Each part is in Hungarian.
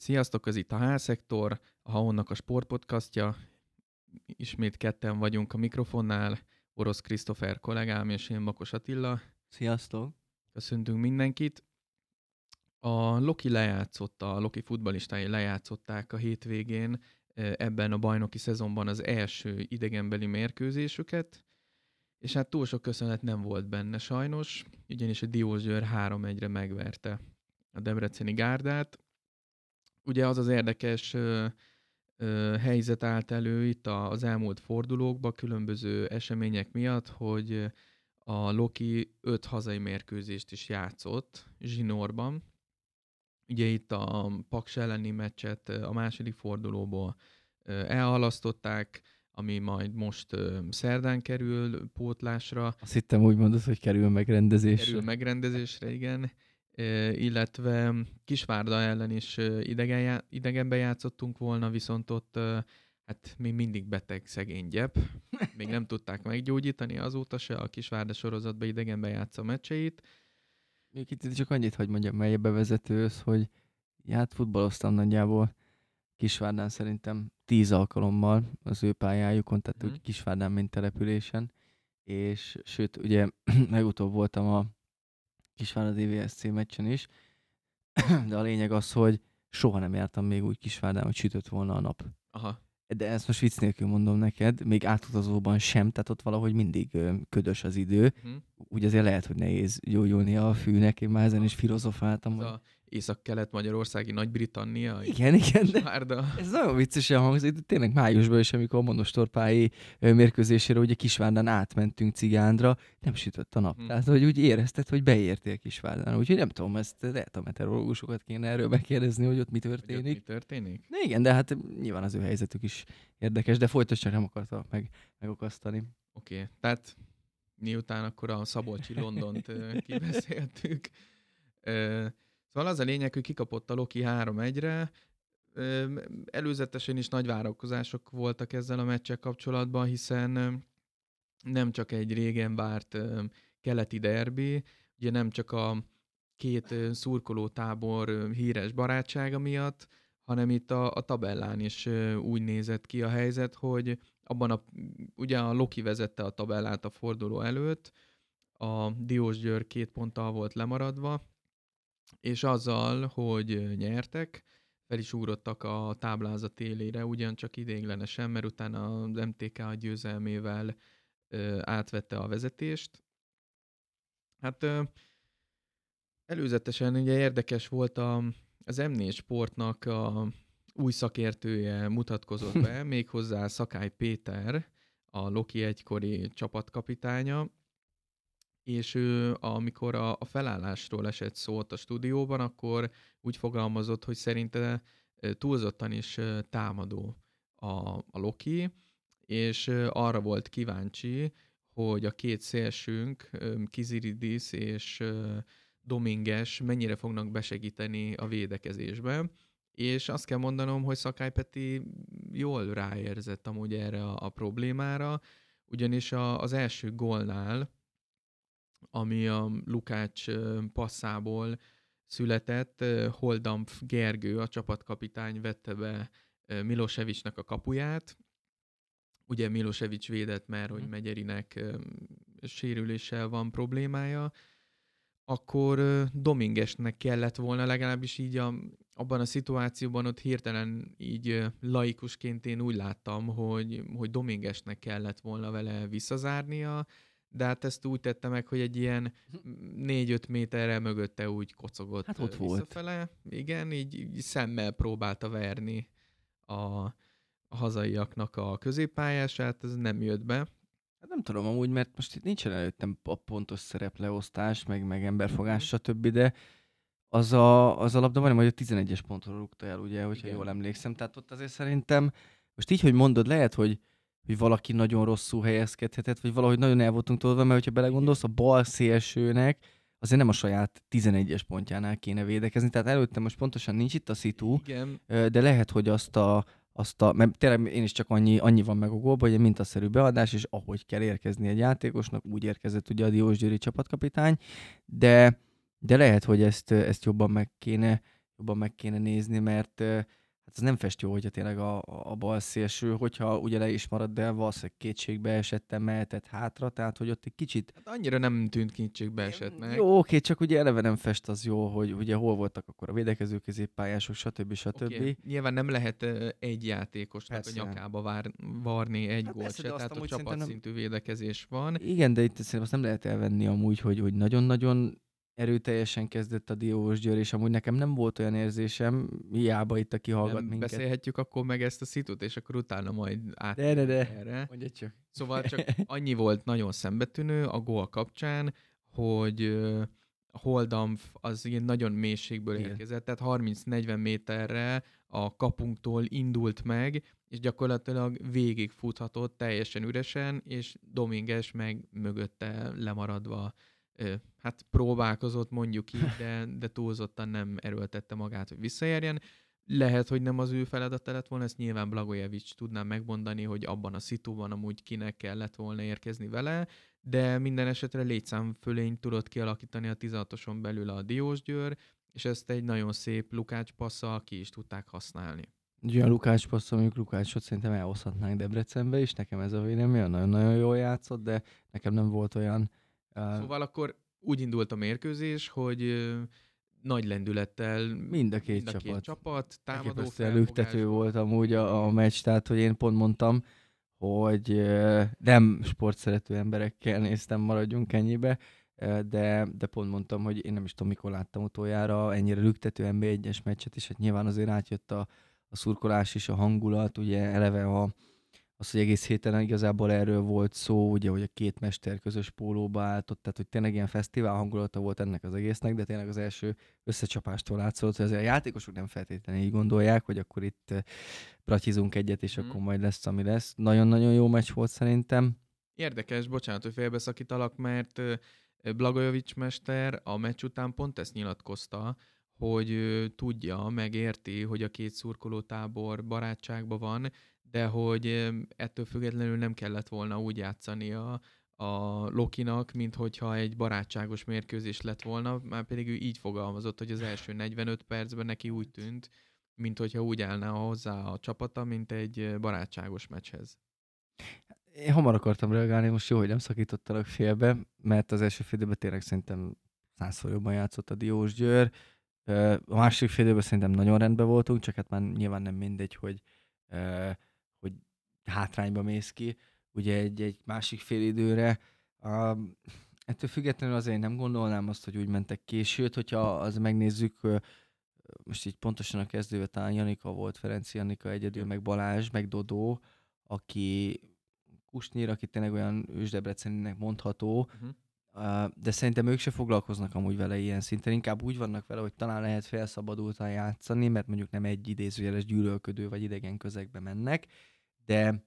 Sziasztok, ez itt a H-szektor, a Haonnak a sportpodcastja. Ismét ketten vagyunk a mikrofonnál, Orosz Krisztofer kollégám és én Bakos Attila. Sziasztok! Köszöntünk mindenkit. A Loki lejátszotta, a Loki futbalistái lejátszották a hétvégén e, ebben a bajnoki szezonban az első idegenbeli mérkőzésüket, és hát túl sok köszönet nem volt benne sajnos, ugyanis a Diózsőr 3-1-re megverte a Debreceni gárdát, ugye az az érdekes ö, ö, helyzet állt elő itt az elmúlt fordulókban különböző események miatt, hogy a Loki öt hazai mérkőzést is játszott Zsinórban. Ugye itt a Paks elleni meccset a második fordulóból elhalasztották, ami majd most szerdán kerül pótlásra. Azt hittem úgy mondod, hogy kerül megrendezésre. Kerül megrendezésre, igen illetve Kisvárda ellen is idegen, idegenbe játszottunk volna, viszont ott hát még mindig beteg szegény gyep. Még nem tudták meggyógyítani azóta se a Kisvárda sorozatba idegenbe játsza meccseit. Még itt csak annyit, hogy mondjam, mely a bevezetőhöz, hogy hát futballoztam nagyjából Kisvárdán szerintem tíz alkalommal az ő pályájukon, tehát mm. úgy Kisvárdán, mint településen, és sőt, ugye legutóbb voltam a Kisvárad EVSC meccsen is, de a lényeg az, hogy soha nem jártam még úgy Kisvárdán, hogy sütött volna a nap. Aha. De ezt most vicc nélkül mondom neked, még átutazóban sem, tehát ott valahogy mindig ö, ködös az idő. Uh-huh. Úgy azért lehet, hogy nehéz gyógyulni a fűnek, én már ezen is filozofáltam. Hogy... a észak-kelet-magyarországi Nagy-Britannia. Igen, igen, Várda. ez nagyon viccesen hangzik, de tényleg májusban is, amikor a monostorpályi mérkőzésére ugye Kisvárdán átmentünk Cigándra, nem sütött a nap. Hmm. Tehát, hogy úgy érezted, hogy beértél Kisvárdán. Úgyhogy nem tudom, ezt lehet a meteorológusokat kéne erről megkérdezni, hogy ott mi történik. Hogy ott mi történik? De igen, de hát nyilván az ő helyzetük is érdekes, de folytos csak nem akarta meg, megokasztani. Oké, okay. tehát miután akkor a Szabolcsi Londont kibeszéltük, Szóval az a lényeg, hogy kikapott a Loki 3-1-re, előzetesen is nagy várakozások voltak ezzel a meccsel kapcsolatban, hiszen nem csak egy régen várt keleti derbi, ugye nem csak a két szurkolótábor híres barátsága miatt, hanem itt a, a tabellán is úgy nézett ki a helyzet, hogy abban a, ugye a Loki vezette a tabellát a forduló előtt, a Diós Győr két ponttal volt lemaradva, és azzal, hogy nyertek, fel is ugrottak a táblázat élére, ugyancsak idéglenesen, mert utána az MTK a győzelmével ö, átvette a vezetést. Hát ö, előzetesen ugye érdekes volt a, az M4 sportnak a új szakértője mutatkozott be, méghozzá Szakály Péter, a Loki egykori csapatkapitánya, és ő, amikor a, a felállásról esett szót a stúdióban, akkor úgy fogalmazott, hogy szerinte túlzottan is támadó a, a Loki, és arra volt kíváncsi, hogy a két szélsünk, Kiziridis és Dominges mennyire fognak besegíteni a védekezésbe. És azt kell mondanom, hogy Szakály Peti jól ráérzett amúgy erre a, a problémára, ugyanis a, az első gólnál ami a Lukács passzából született. Holdampf Gergő, a csapatkapitány vette be Milosevicsnek a kapuját. Ugye Milosevic védett, mert hogy mhm. Megyerinek sérüléssel van problémája, akkor Domingesnek kellett volna, legalábbis így a, abban a szituációban ott hirtelen így laikusként én úgy láttam, hogy, hogy Domingesnek kellett volna vele visszazárnia, de hát ezt úgy tette meg, hogy egy ilyen 4-5 méterre mögötte úgy kocogott hát ott visszafele. Volt. Igen, így, így szemmel próbálta verni a, a hazaiaknak a középpályását, ez nem jött be. Hát nem tudom amúgy, mert most itt nincsen előttem a pontos szerepleosztás, meg, meg emberfogás, mm-hmm. stb., de az a, az a labda majdnem, hogy a 11-es pontról rúgta el, ugye, hogyha Igen. jól emlékszem. Tehát ott azért szerintem, most így, hogy mondod, lehet, hogy hogy valaki nagyon rosszul helyezkedhetett, vagy valahogy nagyon el voltunk tolva, mert hogyha belegondolsz, a bal szélsőnek azért nem a saját 11-es pontjánál kéne védekezni, tehát előtte most pontosan nincs itt a szitu, Igen. de lehet, hogy azt a, azt a, mert tényleg én is csak annyi, annyi van meg a gólba, hogy egy szerű beadás, és ahogy kell érkezni egy játékosnak, úgy érkezett ugye a Diós Győri csapatkapitány, de, de lehet, hogy ezt, ezt jobban meg kéne jobban meg kéne nézni, mert hát ez nem fest jó, hogyha tényleg a, a bal szélső, hogyha ugye le is marad, de valószínűleg kétségbe esettem, mehetett hátra, tehát hogy ott egy kicsit... Hát annyira nem tűnt kétségbe esetnek. Jó, oké, csak ugye eleve nem fest az jó, hogy ugye hol voltak akkor a védekező középpályások, stb. stb. Okay. Nyilván nem lehet egy játékosnak persze. a nyakába vár, varni egy hát gólt se, tehát a csapatszintű szerintem... védekezés van. Igen, de itt szerintem azt nem lehet elvenni amúgy, hogy, hogy nagyon-nagyon erőteljesen kezdett a Diós Győr, és amúgy nekem nem volt olyan érzésem, hiába itt, aki hallgat nem minket. Beszélhetjük akkor meg ezt a szitut, és akkor utána majd át de, de, de. erre. Mondja csak. Szóval csak annyi volt nagyon szembetűnő a gól kapcsán, hogy a Holdamf az ilyen nagyon mélységből Igen. érkezett, tehát 30-40 méterre a kapunktól indult meg, és gyakorlatilag végig futhatott teljesen üresen, és Dominges meg mögötte lemaradva hát próbálkozott mondjuk így, de, de túlzottan nem erőltette magát, hogy visszaérjen. Lehet, hogy nem az ő feladata lett volna, ezt nyilván Blagojevic tudná megmondani, hogy abban a szituban amúgy kinek kellett volna érkezni vele, de minden esetre létszámfölény tudott kialakítani a 16-oson belül a Diós Győr, és ezt egy nagyon szép Lukács passzal ki is tudták használni. Ugye a Lukács passzal, mondjuk Lukácsot szerintem elhozhatnánk Debrecenbe is, nekem ez a vélemény, nagyon-nagyon jól játszott, de nekem nem volt olyan Szóval akkor úgy indult a mérkőzés, hogy nagy lendülettel mind a két, mind a két csapat, csapat támadó lüktető volt amúgy a, a meccs, tehát hogy én pont mondtam, hogy nem sportszerető emberekkel néztem, maradjunk ennyibe, de, de pont mondtam, hogy én nem is tudom, mikor láttam utoljára ennyire lüktető NB1-es meccset, és hát nyilván azért átjött a, a szurkolás is, a hangulat, ugye eleve a, az, hogy egész héten igazából erről volt szó, ugye, hogy a két mester közös pólóba álltott, tehát hogy tényleg ilyen fesztivál hangulata volt ennek az egésznek, de tényleg az első összecsapástól látszott, hogy azért a játékosok nem feltétlenül így gondolják, hogy akkor itt eh, bratizunk egyet, és mm. akkor majd lesz, ami lesz. Nagyon-nagyon jó meccs volt szerintem. Érdekes, bocsánat, hogy félbeszakítalak, mert eh, Blagojovics mester a meccs után pont ezt nyilatkozta, hogy tudja, megérti, hogy a két szurkolótábor barátságban van, de hogy ettől függetlenül nem kellett volna úgy játszani a, a Lokinak, mint hogyha egy barátságos mérkőzés lett volna, már pedig ő így fogalmazott, hogy az első 45 percben neki úgy tűnt, mint hogyha úgy állna hozzá a csapata, mint egy barátságos meccshez. Én hamar akartam reagálni, most jó, hogy nem szakítottalak félbe, mert az első fél tényleg szerintem százszor jobban játszott a Diós Győr. A másik fél szerintem nagyon rendben voltunk, csak hát már nyilván nem mindegy, hogy hátrányba mész ki, ugye egy, egy másik fél időre. Uh, ettől függetlenül azért nem gondolnám azt, hogy úgy mentek ki, sőt, hogyha az megnézzük, most így pontosan a kezdőbe talán Janika volt, Ferenci Janika egyedül, meg Balázs, meg Dodó, aki Kusnyír, aki tényleg olyan ősdebreceninek mondható, uh-huh. de szerintem ők se foglalkoznak amúgy vele ilyen szinten, inkább úgy vannak vele, hogy talán lehet felszabadultan játszani, mert mondjuk nem egy idézőjeles gyűlölködő vagy idegen közegbe mennek, de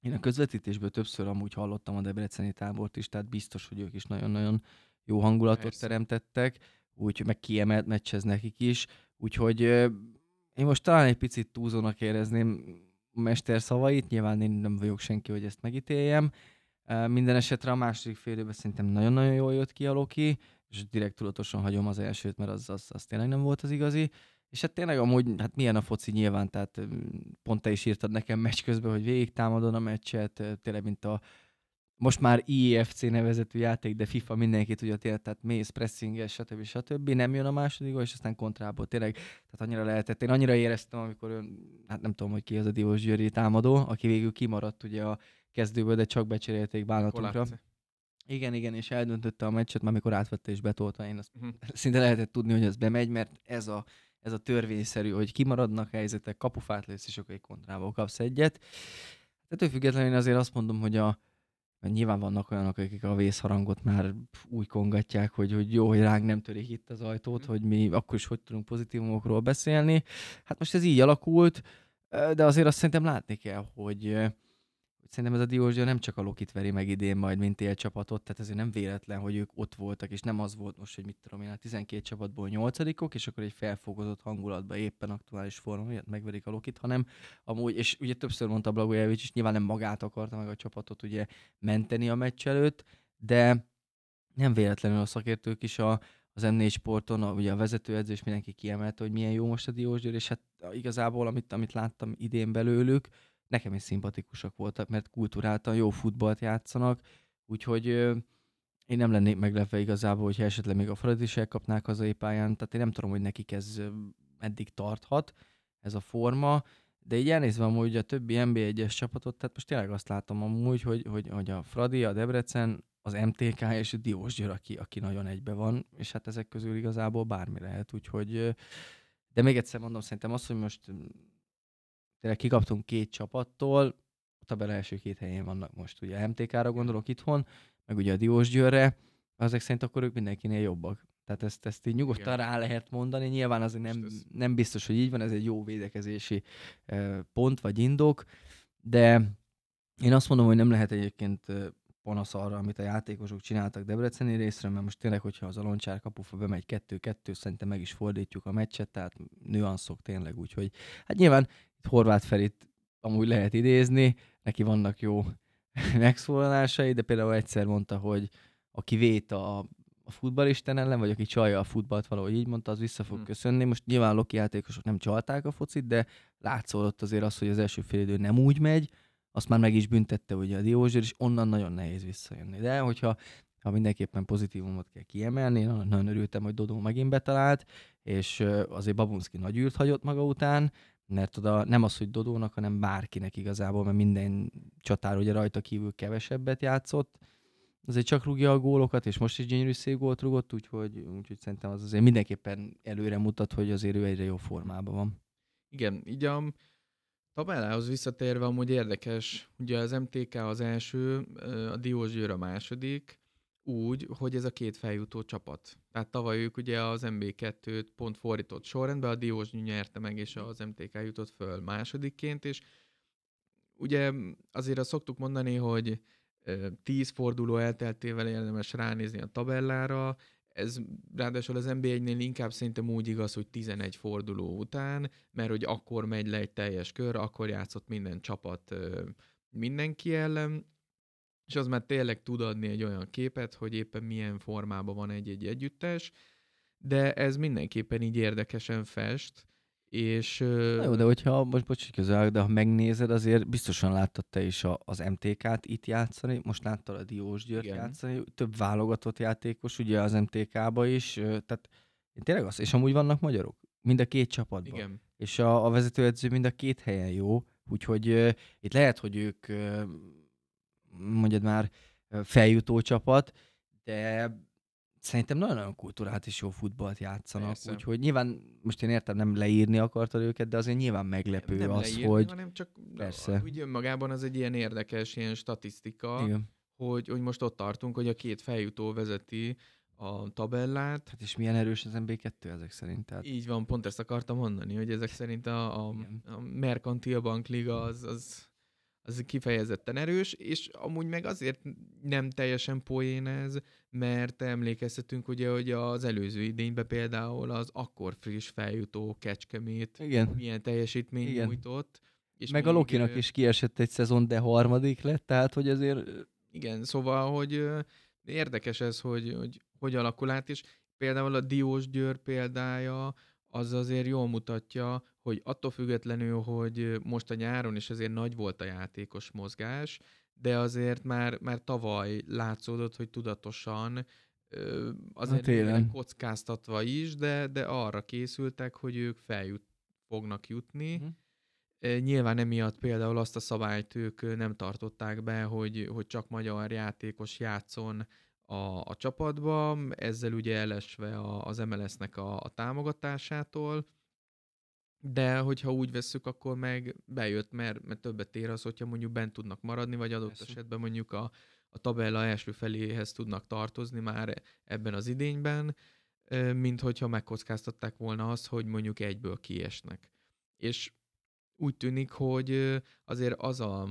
én a közvetítésből többször amúgy hallottam a Debreceni tábort is, tehát biztos, hogy ők is nagyon-nagyon jó hangulatot Persze. teremtettek, úgyhogy meg kiemelt meccsez nekik is, úgyhogy én most talán egy picit túlzónak érezném a mester szavait, nyilván én nem vagyok senki, hogy ezt megítéljem. Minden esetre a második fél időben szerintem nagyon-nagyon jól jött ki a Loki, és direkt tudatosan hagyom az elsőt, mert az, az, az tényleg nem volt az igazi. És hát tényleg amúgy, hát milyen a foci nyilván, tehát pont te is írtad nekem meccs közben, hogy végig támadod a meccset, tényleg mint a most már IEFC nevezetű játék, de FIFA mindenki tudja tényleg, tehát mész, pressinges, stb. stb. Nem jön a második és aztán kontrából. Tényleg, tehát annyira lehetett. Én annyira éreztem, amikor ön, hát nem tudom, hogy ki az a Diós Győri támadó, aki végül kimaradt ugye a kezdőből, de csak becserélték bánatunkra. Igen, igen, és eldöntötte a meccset, már amikor átvette és betolta, én azt uh-huh. szinte lehetett tudni, hogy ez bemegy, mert ez a ez a törvényszerű, hogy kimaradnak helyzetek, kapufát lesz, és akkor egy kontrából kapsz egyet. Ettől függetlenül én azért azt mondom, hogy a, mert nyilván vannak olyanok, akik a vészharangot már úgy kongatják, hogy, hogy jó, hogy ránk nem törik itt az ajtót, mm. hogy mi akkor is hogy tudunk pozitívumokról beszélni. Hát most ez így alakult, de azért azt szerintem látni kell, hogy szerintem ez a Diózsia nem csak a Lokit veri meg idén majd, mint élcsapatot, tehát ezért nem véletlen, hogy ők ott voltak, és nem az volt most, hogy mit tudom én, a 12 csapatból 8 és akkor egy felfogozott hangulatban éppen aktuális forma miatt megverik a Lokit, hanem amúgy, és ugye többször mondta Blagojevic, és nyilván nem magát akarta meg a csapatot ugye menteni a meccs előtt, de nem véletlenül a szakértők is a, az M4 sporton, a, ugye a vezetőedző és mindenki kiemelte, hogy milyen jó most a Diósgyőr, és hát igazából, amit, amit láttam idén belőlük, nekem is szimpatikusak voltak, mert kulturáltan jó futballt játszanak, úgyhogy én nem lennék meglepve igazából, hogyha esetleg még a Fradi is elkapnák az pályán, tehát én nem tudom, hogy nekik ez eddig tarthat, ez a forma, de így elnézve amúgy a többi NB1-es csapatot, tehát most tényleg azt látom amúgy, hogy, hogy, hogy a Fradi, a Debrecen, az MTK és a Diós Győr, aki, aki nagyon egybe van, és hát ezek közül igazából bármi lehet, úgyhogy de még egyszer mondom, szerintem az, hogy most tényleg kikaptunk két csapattól, a tabela első két helyén vannak most, ugye MTK-ra gondolok itthon, meg ugye a Diós Győrre, azok szerint akkor ők mindenkinél jobbak. Tehát ezt, ezt így nyugodtan Igen. rá lehet mondani. Nyilván azért nem, nem biztos, hogy így van, ez egy jó védekezési pont vagy indok, de én azt mondom, hogy nem lehet egyébként panasz arra, amit a játékosok csináltak Debreceni részre, mert most tényleg, hogyha az Aloncsár kapufa bemegy 2-2, szerintem meg is fordítjuk a meccset, tehát nüanszok tényleg, úgyhogy hát nyilván Horváth Ferit amúgy lehet idézni, neki vannak jó megszólalásai, de például egyszer mondta, hogy aki vét a, a futballisten ellen, vagy aki csalja a futballt, valahogy így mondta, az vissza fog hmm. köszönni. Most nyilván Loki játékosok nem csalták a focit, de látszódott azért az, hogy az első fél idő nem úgy megy, azt már meg is büntette ugye a Diózsér, és onnan nagyon nehéz visszajönni. De hogyha ha mindenképpen pozitívumot kell kiemelni, én nagyon örültem, hogy Dodó megint betalált, és azért Babunski nagy űrt hagyott maga után, mert oda nem az, hogy Dodónak, hanem bárkinek igazából, mert minden csatár ugye rajta kívül kevesebbet játszott, azért csak rúgja a gólokat, és most is gyönyörű szép gólt rúgott, úgyhogy, úgyhogy szerintem az azért mindenképpen előre mutat, hogy azért ő egyre jó formában van. Igen, így a tabellához visszatérve amúgy érdekes, ugye az MTK az első, a Diós Győr a második, úgy, hogy ez a két feljutó csapat. Tehát tavaly ők ugye az MB2-t pont fordított sorrendben, a Diós nyerte meg, és az MTK jutott föl másodikként, és ugye azért azt szoktuk mondani, hogy tíz forduló elteltével érdemes ránézni a tabellára, ez ráadásul az NB1-nél inkább szerintem úgy igaz, hogy 11 forduló után, mert hogy akkor megy le egy teljes kör, akkor játszott minden csapat mindenki ellen, és az már tényleg tud adni egy olyan képet, hogy éppen milyen formában van egy-egy együttes, de ez mindenképpen így érdekesen fest, és... Na jó, de hogyha, most bocs, közel, de ha megnézed, azért biztosan láttad te is a, az MTK-t itt játszani, most láttad a Diós György Igen. játszani, több válogatott játékos, ugye az MTK-ba is, tehát én tényleg azt, és amúgy vannak magyarok, mind a két csapatban. Igen. És a, a vezetőedző mind a két helyen jó, úgyhogy uh, itt lehet, hogy ők, uh, mondjad már, feljutó csapat, de szerintem nagyon-nagyon kultúrát és jó futballt játszanak, Persze. úgyhogy nyilván, most én értem, nem leírni akartad őket, de azért nyilván meglepő nem az, leírni, hogy... hanem csak Persze. úgy önmagában az egy ilyen érdekes ilyen statisztika, Igen. Hogy, hogy most ott tartunk, hogy a két feljutó vezeti a tabellát. Hát és milyen erős az MB2 ezek szerint? Tehát... Így van, pont ezt akartam mondani, hogy ezek szerint a, a, a Mercantil Bank Liga az, az az kifejezetten erős, és amúgy meg azért nem teljesen poén ez, mert emlékeztetünk ugye, hogy az előző idényben például az akkor friss feljutó Kecskemét Igen. milyen teljesítmény Igen. nyújtott. És meg még, a Lokinak is kiesett egy szezon, de harmadik lett, tehát hogy azért... Igen, szóval, hogy érdekes ez, hogy, hogy hogy alakul át, és például a Diós Győr példája, az azért jól mutatja, hogy attól függetlenül, hogy most a nyáron is azért nagy volt a játékos mozgás, de azért már, már tavaly látszódott, hogy tudatosan azért hát kockáztatva is, de, de arra készültek, hogy ők feljut, fognak jutni. Uh-huh. Nyilván emiatt például azt a szabályt ők nem tartották be, hogy, hogy csak magyar játékos játszon a, a csapatba, ezzel ugye elesve a, az MLS-nek a, a támogatásától, de hogyha úgy vesszük, akkor meg bejött, mert, mert többet ér az, hogyha mondjuk bent tudnak maradni, vagy adott Persze. esetben mondjuk a, a tabella első feléhez tudnak tartozni már ebben az idényben, mint hogyha megkockáztatták volna azt, hogy mondjuk egyből kiesnek. És úgy tűnik, hogy azért az a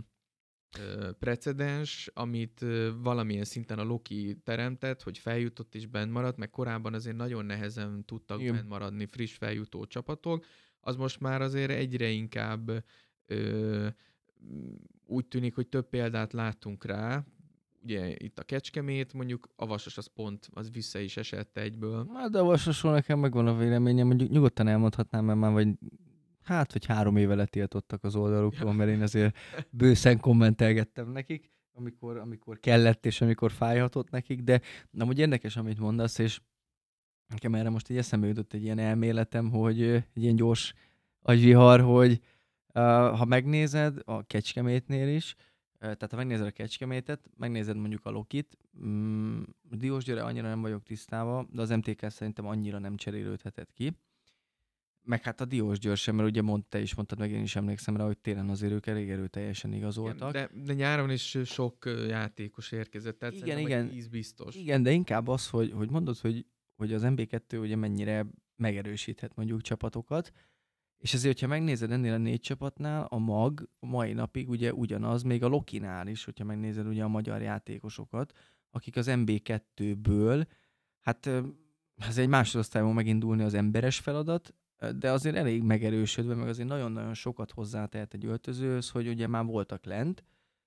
precedens, amit valamilyen szinten a Loki teremtett, hogy feljutott és bent maradt, meg korábban azért nagyon nehezen tudtak bent maradni friss feljutó csapatok, az most már azért egyre inkább ö, úgy tűnik, hogy több példát látunk rá, ugye itt a Kecskemét, mondjuk a Vasas az pont, az vissza is esett egyből. Hát de a Vasasról nekem megvan a véleményem, mondjuk nyugodtan elmondhatnám, mert már vagy hát, vagy három éve letiltottak az oldalukról, mert én azért bőszen kommentelgettem nekik, amikor, amikor kellett és amikor fájhatott nekik, de nem úgy érdekes, amit mondasz, és nekem erre most egy eszembe jutott egy ilyen elméletem, hogy egy ilyen gyors agyvihar, hogy ha megnézed a Kecskemétnél is, tehát ha megnézed a Kecskemétet, megnézed mondjuk a Lokit, mm, Diós Győre annyira nem vagyok tisztában, de az MTK szerintem annyira nem cserélődhetett ki. Meg hát a Diós Győr sem, mert ugye mondta, te is mondtad, meg én is emlékszem rá, hogy télen azért ők elég erőteljesen igazoltak. Igen, de, de nyáron is sok játékos érkezett, tehát igen, igen, tíz biztos. Igen, de inkább az, hogy, hogy mondod, hogy, hogy az MB2 ugye mennyire megerősíthet mondjuk csapatokat, és ezért, hogyha megnézed ennél a négy csapatnál, a mag a mai napig ugye ugyanaz, még a Lokinál is, hogyha megnézed ugye a magyar játékosokat, akik az MB2-ből, hát ez egy másodosztályban megindulni az emberes feladat, de azért elég megerősödve, meg azért nagyon-nagyon sokat hozzátehet egy öltözőhöz, hogy ugye már voltak lent,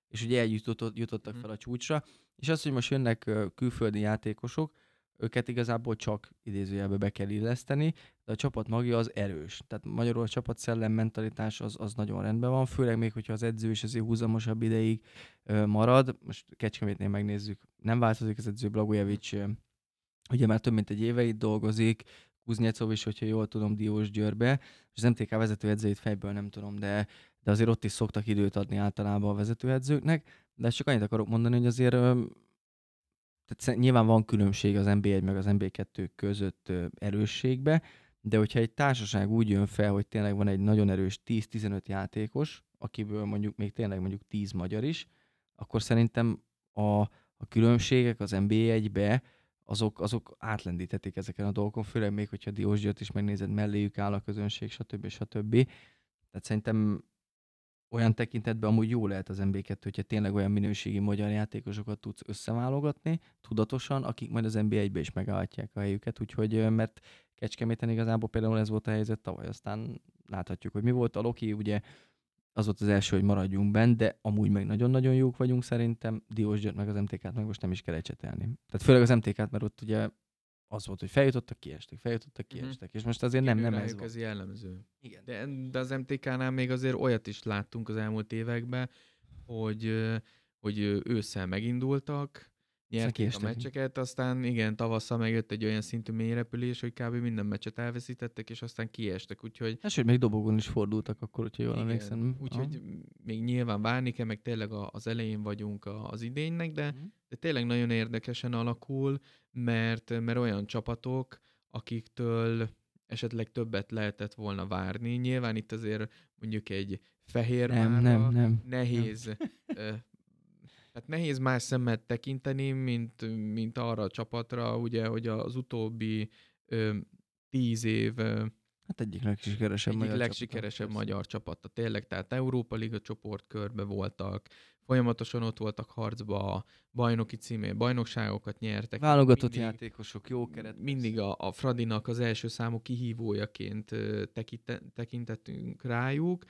és ugye eljutottak mhm. fel a csúcsra, és az, hogy most jönnek külföldi játékosok, őket igazából csak idézőjelbe be kell illeszteni, de a csapat magja az erős. Tehát magyarul a csapat szellem mentalitás az, az nagyon rendben van, főleg még, hogyha az edző is azért húzamosabb ideig ö, marad. Most Kecskemétnél megnézzük, nem változik az edző, Blagojevic ugye már több mint egy éve itt dolgozik, Kuznyecov is, hogyha jól tudom, Diós Győrbe, és az MTK vezetőedzőit fejből nem tudom, de, de azért ott is szoktak időt adni általában a vezetőedzőknek, de csak annyit akarok mondani, hogy azért tehát nyilván van különbség az NB1 meg az NB2 között erősségbe, de hogyha egy társaság úgy jön fel, hogy tényleg van egy nagyon erős 10-15 játékos, akiből mondjuk még tényleg mondjuk 10 magyar is, akkor szerintem a, a különbségek az NB1-be azok, azok átlendíthetik ezeken a dolgokon, főleg még, hogyha Diós Győrt is megnézed, melléjük áll a közönség, stb. stb. Tehát szerintem olyan tekintetben amúgy jó lehet az MB2, hogyha tényleg olyan minőségi magyar játékosokat tudsz összeválogatni, tudatosan, akik majd az NB1-be is megállhatják a helyüket, úgyhogy, mert Kecskeméten igazából például ez volt a helyzet tavaly, aztán láthatjuk, hogy mi volt. A Loki, ugye az volt az első, hogy maradjunk bent, de amúgy meg nagyon-nagyon jók vagyunk szerintem, Diós György meg az MTK-t meg most nem is kell ecsetelni. Tehát főleg az MTK-t, mert ott ugye az volt, hogy feljutottak, kiestek, feljutottak, mhm. kiestek. Mm-hmm. És most azért nem, nem ez ez jellemző. Igen. De, de az MTK-nál még azért olyat is láttunk az elmúlt években, hogy, hogy ősszel megindultak, nyerték a meccseket, aztán igen, tavasszal megjött egy olyan szintű mélyrepülés, hogy kb. minden meccset elveszítettek, és aztán kiestek, úgyhogy... Hát sőt, még dobogon is fordultak akkor, hogyha jól emlékszem. Úgyhogy még nyilván várni kell, meg tényleg az elején vagyunk az idénynek, de, uh-huh. de tényleg nagyon érdekesen alakul, mert, mert olyan csapatok, akiktől esetleg többet lehetett volna várni. Nyilván itt azért mondjuk egy fehér nem, nem, nem, nehéz nem. Tehát nehéz más szemmel tekinteni, mint, mint arra a csapatra, ugye, hogy az utóbbi ö, tíz év Hát egyik legsikeresebb egyik magyar legsikeresebb csapat, magyar csapata. Tényleg, tehát Európa Liga csoportkörbe voltak, folyamatosan ott voltak harcba, a bajnoki címé, bajnokságokat nyertek. Válogatott mindig, játékosok, jó keret. Mindig a, a Fradinak az első számú kihívójaként tekintettünk rájuk,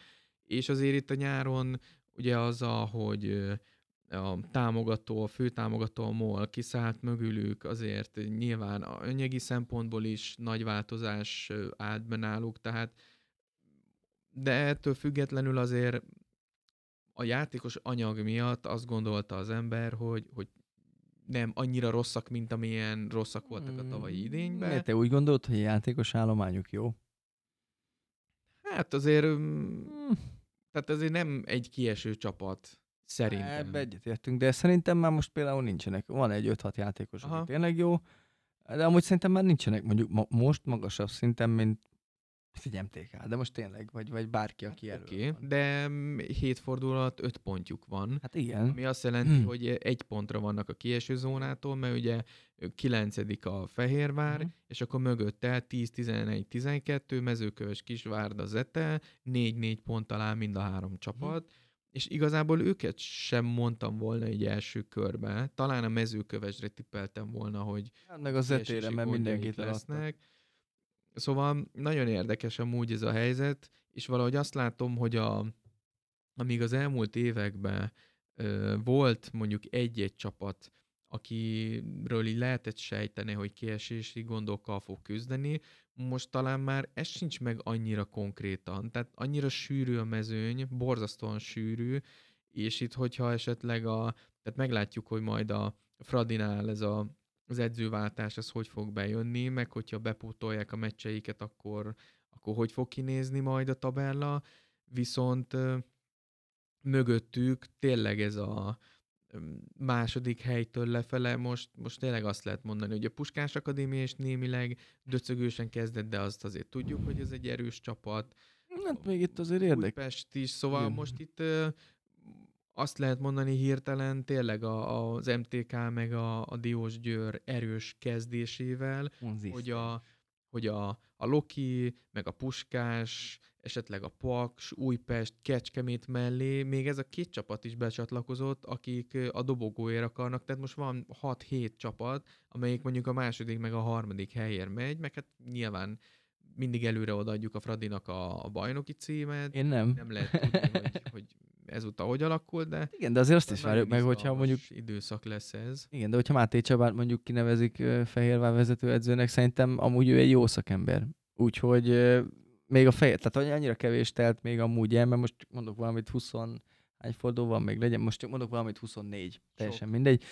és azért itt a nyáron ugye az, hogy a támogató, a fő támogató a MOL kiszállt mögülük, azért nyilván a anyagi szempontból is nagy változás állt be náluk, tehát de ettől függetlenül azért a játékos anyag miatt azt gondolta az ember, hogy, hogy nem annyira rosszak, mint amilyen rosszak voltak a tavalyi hmm, idényben. Miért te úgy gondolod, hogy a játékos állományuk jó? Hát azért, hmm. tehát azért nem egy kieső csapat. Szerintem. Ebbe egyetértünk, de szerintem már most például nincsenek. Van egy 5-6 játékos, aki tényleg jó, de amúgy szerintem már nincsenek mondjuk ma, most magasabb szinten, mint egy MTK, de most tényleg, vagy, vagy bárki, aki hát, Oké, okay, de hét fordulat öt pontjuk van. Hát igen. Mi azt jelenti, hmm. hogy egy pontra vannak a kieső zónától, mert ugye kilencedik a Fehérvár, hmm. és akkor mögötte 10, 11, 12, Mezőköves, Kisvárda, Zete, 4-4 pont talán mind a három csapat. Hmm és igazából őket sem mondtam volna egy első körbe. Talán a mezőkövesre tippeltem volna, hogy hát meg az zetére, mert mindenkit lesznek. Szóval nagyon érdekes amúgy ez a helyzet, és valahogy azt látom, hogy a, amíg az elmúlt években volt mondjuk egy-egy csapat, akiről így lehetett sejteni, hogy kiesési gondokkal fog küzdeni, most talán már ez sincs meg annyira konkrétan. Tehát annyira sűrű a mezőny, borzasztóan sűrű, és itt, hogyha esetleg a, tehát meglátjuk, hogy majd a Fradinál ez a, az edzőváltás, ez hogy fog bejönni, meg hogyha bepótolják a meccseiket, akkor, akkor hogy fog kinézni majd a tabella, viszont mögöttük tényleg ez a második helytől lefele, most, most tényleg azt lehet mondani, hogy a Puskás Akadémia is némileg döcögősen kezdett, de azt azért tudjuk, hogy ez egy erős csapat. Hát még itt azért érdekes. Újpest is, szóval Igen. most itt azt lehet mondani hirtelen tényleg a, az MTK meg a, a Diós Győr erős kezdésével, hogy a, hogy a, a Loki, meg a Puskás, esetleg a Paks, Újpest, Kecskemét mellé még ez a két csapat is becsatlakozott, akik a dobogóért akarnak, tehát most van 6-7 csapat, amelyik mondjuk a második meg a harmadik helyért megy, meg hát nyilván mindig előre odaadjuk a Fradinak a, a bajnoki címet. Én nem. Nem lehet tudni, hogy, hogy ezúttal hogy alakul, de... Igen, de azért azt is várjuk meg, hogyha mondjuk... időszak lesz ez. Igen, de hogyha Máté Csabát mondjuk kinevezik Fehérvár vezetőedzőnek, szerintem amúgy ő egy jó szakember. Úgyhogy még a feje, tehát annyira kevés telt még amúgy el, mert most mondok valamit 20 hány forduló van még legyen, most csak mondok valamit 24, teljesen Sok. mindegy.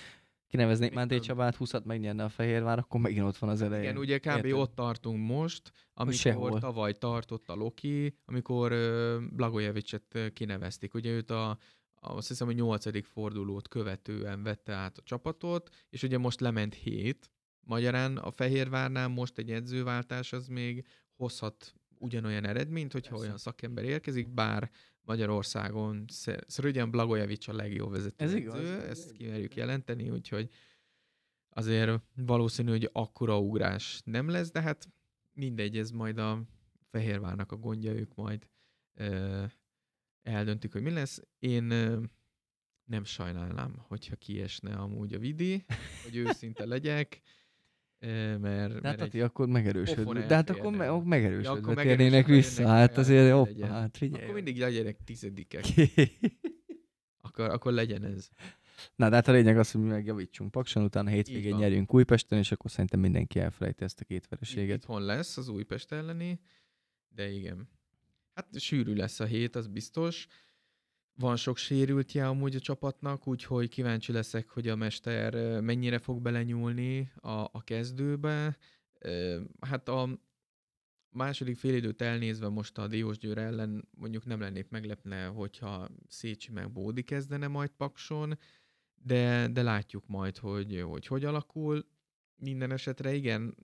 Kineveznék Máté Csabát, 20-at megnyerne a Fehérvár, akkor megint ott van az elején. Igen, ugye kb. Érted? ott tartunk most, amikor Sehol. tavaly tartott a Loki, amikor uh, Blagojevicet kinevezték. Ugye őt a, a, azt hiszem, hogy nyolcadik fordulót követően vette át a csapatot, és ugye most lement hét. Magyarán a Fehérvárnál most egy edzőváltás az még hozhat ugyanolyan eredményt, hogyha Persze. olyan szakember érkezik, bár Magyarországon Szrögyen Blagojevic a legjobb vezető. Ez igaz. Ezt kimerjük jelenteni, úgyhogy azért valószínű, hogy akkora ugrás nem lesz, de hát mindegy, ez majd a Fehérvárnak a gondja, ők majd ö, eldöntik, hogy mi lesz. Én ö, nem sajnálnám, hogyha kiesne amúgy a vidi, hogy őszinte legyek mert... De hát Ati, akkor megerősödve. De hát akkor, me- megerősödve ja, akkor térnének vissza. Hát azért, hoppá, hát figyelj. Akkor mindig legyenek tizedikek. akkor, akkor legyen ez. Na, de hát a lényeg az, hogy mi megjavítsunk Pakson, utána hétvégén nyerjünk Újpesten, és akkor szerintem mindenki elfelejti ezt a két vereséget. Itthon lesz az Újpest elleni, de igen. Hát sűrű lesz a hét, az biztos. Van sok sérültje amúgy a csapatnak, úgyhogy kíváncsi leszek, hogy a mester mennyire fog belenyúlni a, a kezdőbe. Hát a második félidőt elnézve most a Diós Győr ellen mondjuk nem lennék meglepne, hogyha Szécsi meg Bódi kezdene majd Pakson, de, de látjuk majd, hogy, hogy hogy alakul. Minden esetre igen,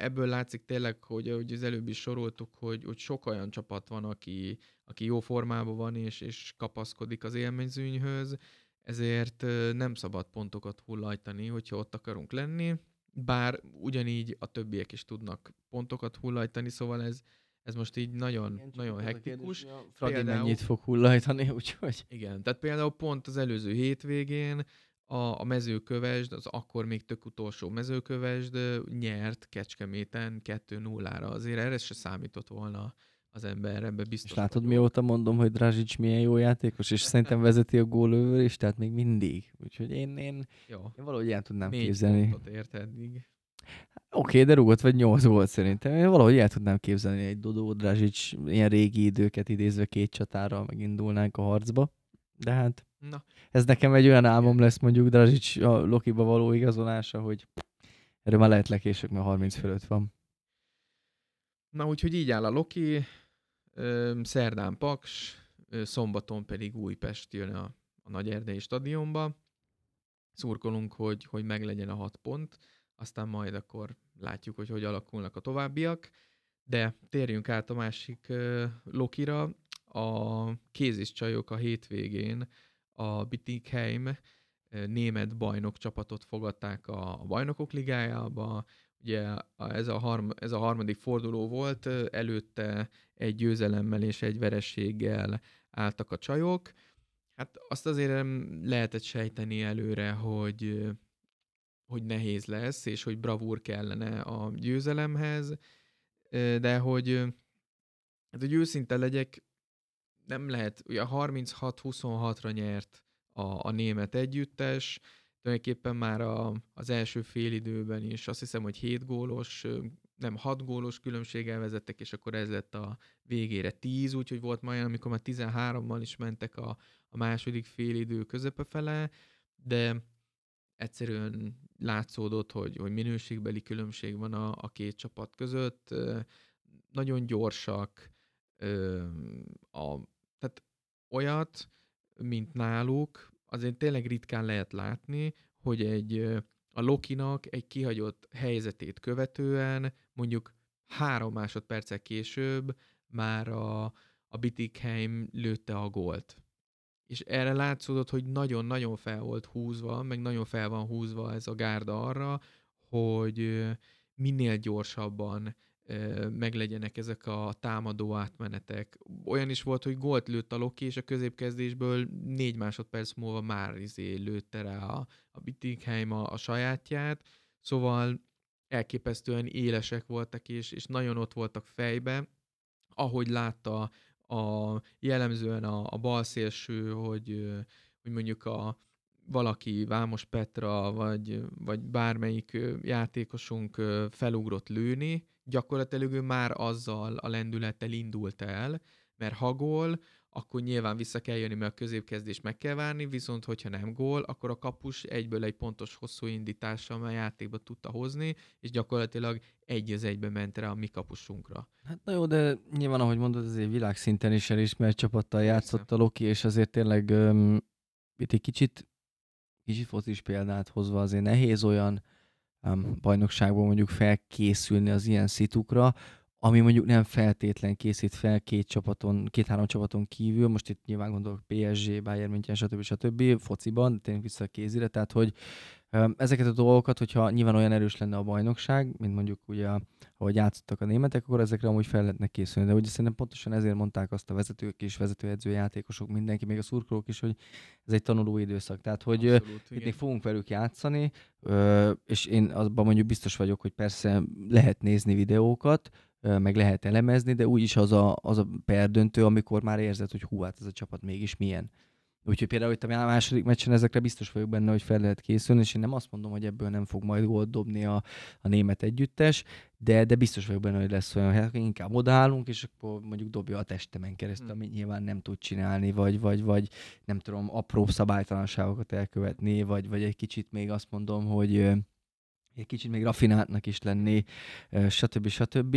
ebből látszik tényleg, hogy ahogy az előbb is soroltuk, hogy, hogy sok olyan csapat van, aki, aki jó formában van és, és kapaszkodik az élményzőnyhöz, ezért nem szabad pontokat hullajtani, hogyha ott akarunk lenni, bár ugyanígy a többiek is tudnak pontokat hullajtani, szóval ez, ez most így nagyon, igen, nagyon hektikus. Fradi például, mennyit fog hullajtani, úgyhogy... Igen, tehát például pont az előző hétvégén a, a mezőkövesd, az akkor még tök utolsó mezőkövesd nyert Kecskeméten 2-0-ra. Azért erre se számított volna az ember, ebbe biztos És látod, vagyok. mióta mondom, hogy Drazsics milyen jó játékos, és szerintem vezeti a gólövő is, tehát még mindig. Úgyhogy én, én, jó. én valahogy el tudnám Négy képzelni. érted. Oké, okay, de rúgott vagy nyolc volt szerintem. Én valahogy el tudnám képzelni egy Dodó Drazsics ilyen régi időket idézve két csatára megindulnánk a harcba. De hát Na. ez nekem egy olyan álmom lesz mondjuk Drazsics a Lokiba való igazolása, hogy erről már lehet lekések, mert 30 fölött van. Na úgyhogy így áll a Loki, szerdán Paks, szombaton pedig Újpest jön a, a Nagy Erdei stadionba. Szurkolunk, hogy, hogy meglegyen a hat pont, aztán majd akkor látjuk, hogy hogy alakulnak a továbbiak. De térjünk át a másik Lokira. A kézis csajok a hétvégén a Bittigheim német bajnok csapatot fogadták a, bajnokok ligájába, Ugye ez a, harm, ez a harmadik forduló volt, előtte egy győzelemmel és egy verességgel álltak a csajok. Hát azt azért nem lehetett sejteni előre, hogy, hogy nehéz lesz, és hogy bravúr kellene a győzelemhez, de hogy, hát, hogy őszinte legyek, nem lehet, ugye 36-26-ra nyert a, a, a német együttes. Tulajdonképpen már a, az első félidőben is azt hiszem, hogy 7 gólos, nem 6 gólos különbséggel vezettek, és akkor ez lett a végére 10, úgyhogy volt majd, amikor már 13-mal is mentek a, a második félidő közepe fele, de egyszerűen látszódott, hogy, hogy minőségbeli különbség van a, a két csapat között. Nagyon gyorsak, a, olyat, mint náluk, azért tényleg ritkán lehet látni, hogy egy a Lokinak egy kihagyott helyzetét követően mondjuk három másodperccel később már a, a Bittigheim lőtte a gólt. És erre látszódott, hogy nagyon-nagyon fel volt húzva, meg nagyon fel van húzva ez a gárda arra, hogy minél gyorsabban meglegyenek ezek a támadó átmenetek. Olyan is volt, hogy gólt lőtt a Loki, és a középkezdésből négy másodperc múlva már izé lőtte rá a, a Bittingheim a, a sajátját, szóval elképesztően élesek voltak, és, és nagyon ott voltak fejbe, ahogy látta a, jellemzően a, a bal szélső, hogy, hogy mondjuk a, valaki, Vámos Petra, vagy, vagy bármelyik játékosunk felugrott lőni, gyakorlatilag ő már azzal a lendülettel indult el, mert ha gól, akkor nyilván vissza kell jönni, mert a középkezdés meg kell várni, viszont hogyha nem gól, akkor a kapus egyből egy pontos hosszú indítással a játékba tudta hozni, és gyakorlatilag egy az egybe ment rá a mi kapusunkra. Hát na jó, de nyilván, ahogy mondod, azért világszinten is elismert csapattal játszott a Loki, és azért tényleg um, itt egy kicsit, kicsit focis példát hozva azért nehéz olyan um, bajnokságból mondjuk felkészülni az ilyen szitukra, ami mondjuk nem feltétlen készít fel két csapaton, két-három csapaton kívül, most itt nyilván gondolok PSG, Bayern München, stb. stb. fociban, tényleg vissza a kézire, tehát hogy ezeket a dolgokat, hogyha nyilván olyan erős lenne a bajnokság, mint mondjuk ugye, ahogy játszottak a németek, akkor ezekre amúgy fel lehetne készülni. De ugye szerintem pontosan ezért mondták azt a vezetők és vezetőedző játékosok, mindenki, még a szurkolók is, hogy ez egy tanuló időszak. Tehát, hogy Abszolút, itt még fogunk velük játszani, és én abban mondjuk biztos vagyok, hogy persze lehet nézni videókat, meg lehet elemezni, de úgyis az a, az a perdöntő, amikor már érzed, hogy hú, hát ez a csapat mégis milyen. Úgyhogy például itt a második meccsen ezekre biztos vagyok benne, hogy fel lehet készülni, és én nem azt mondom, hogy ebből nem fog majd gólt dobni a, a német együttes, de, de biztos vagyok benne, hogy lesz olyan, hogy inkább odaállunk, és akkor mondjuk dobja a testemen keresztül, hmm. amit nyilván nem tud csinálni, vagy, vagy, vagy nem tudom, apró szabálytalanságokat elkövetni, vagy, vagy egy kicsit még azt mondom, hogy egy kicsit még rafináltnak is lenni, stb. stb.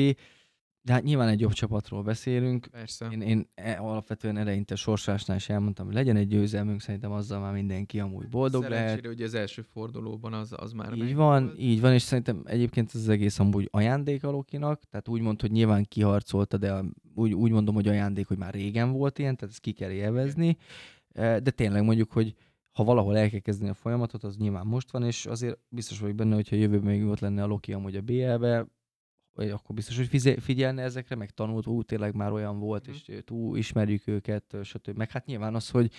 De hát nyilván egy jobb csapatról beszélünk. Persze. Én, én e, alapvetően eleinte sorsásnál is elmondtam, hogy legyen egy győzelmünk, szerintem azzal már mindenki amúgy boldog Szerencsére, lehet. hogy az első fordulóban az, az már Így van, volt. így van, és szerintem egyébként ez az egész amúgy ajándék a Lokinak, tehát úgy mond, hogy nyilván kiharcolta, de úgy, úgy mondom, hogy ajándék, hogy már régen volt ilyen, tehát ezt ki kell élvezni. De tényleg mondjuk, hogy ha valahol el kell kezdeni a folyamatot, az nyilván most van, és azért biztos vagyok benne, hogyha jövőben még ott lenne a Loki amúgy a BL-be, vagy akkor biztos, hogy figyelne ezekre, meg tanult, ú, tényleg már olyan volt, mm. és túl ismerjük őket, stb. Meg hát nyilván az, hogy,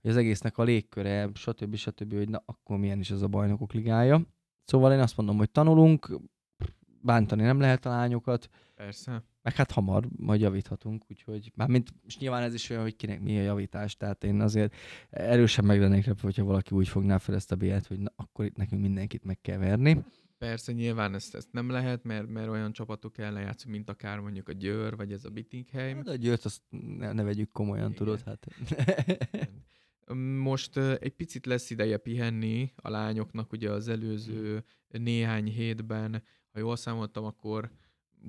hogy az egésznek a légköre, stb. stb., hogy na, akkor milyen is ez a bajnokok ligája. Szóval én azt mondom, hogy tanulunk, bántani nem lehet a lányokat. Persze. Meg hát hamar majd javíthatunk, úgyhogy mármint, és nyilván ez is olyan, hogy kinek mi a javítás, tehát én azért erősen meg lennék repve, hogyha valaki úgy fogná fel ezt a bélet, hogy na, akkor itt nekünk mindenkit meg kell verni. Persze, nyilván ezt, ezt nem lehet, mert, mert olyan csapatok ellen játszunk, mint akár mondjuk a Győr, vagy ez a Bittingheim. Hát a Győrt azt ne, ne vegyük komolyan, Igen. tudod, hát. Most egy picit lesz ideje pihenni a lányoknak, ugye az előző néhány hétben, ha jól számoltam, akkor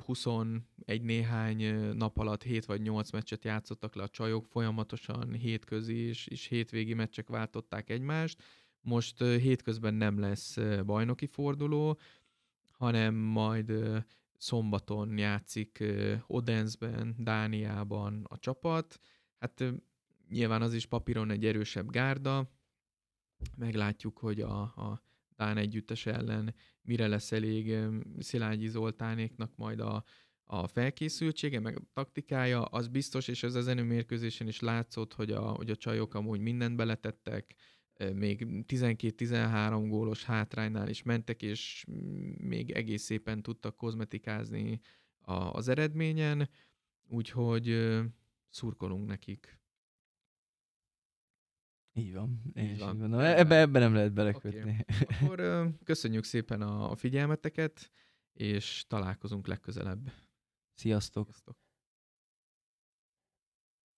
21 néhány nap alatt 7 vagy 8 meccset játszottak le a csajok, folyamatosan hétközi és, és hétvégi meccsek váltották egymást, most hétközben nem lesz bajnoki forduló, hanem majd szombaton játszik Odensben, Dániában a csapat. Hát nyilván az is papíron egy erősebb gárda. Meglátjuk, hogy a, a Dán együttes ellen mire lesz elég Szilágyi Zoltánéknak majd a, a felkészültsége, meg a taktikája, az biztos, és ez az mérkőzésen is látszott, hogy a, hogy a csajok amúgy mindent beletettek, még 12-13 gólos hátránynál is mentek, és még egész szépen tudtak kozmetikázni az eredményen, úgyhogy szurkolunk nekik. Így van. Én Így is van. így gondolom. Ebbe, ebbe nem lehet belekötni. Oké. Akkor ö, köszönjük szépen a a figyelmeteket, és találkozunk legközelebb. Sziasztok! Sziasztok!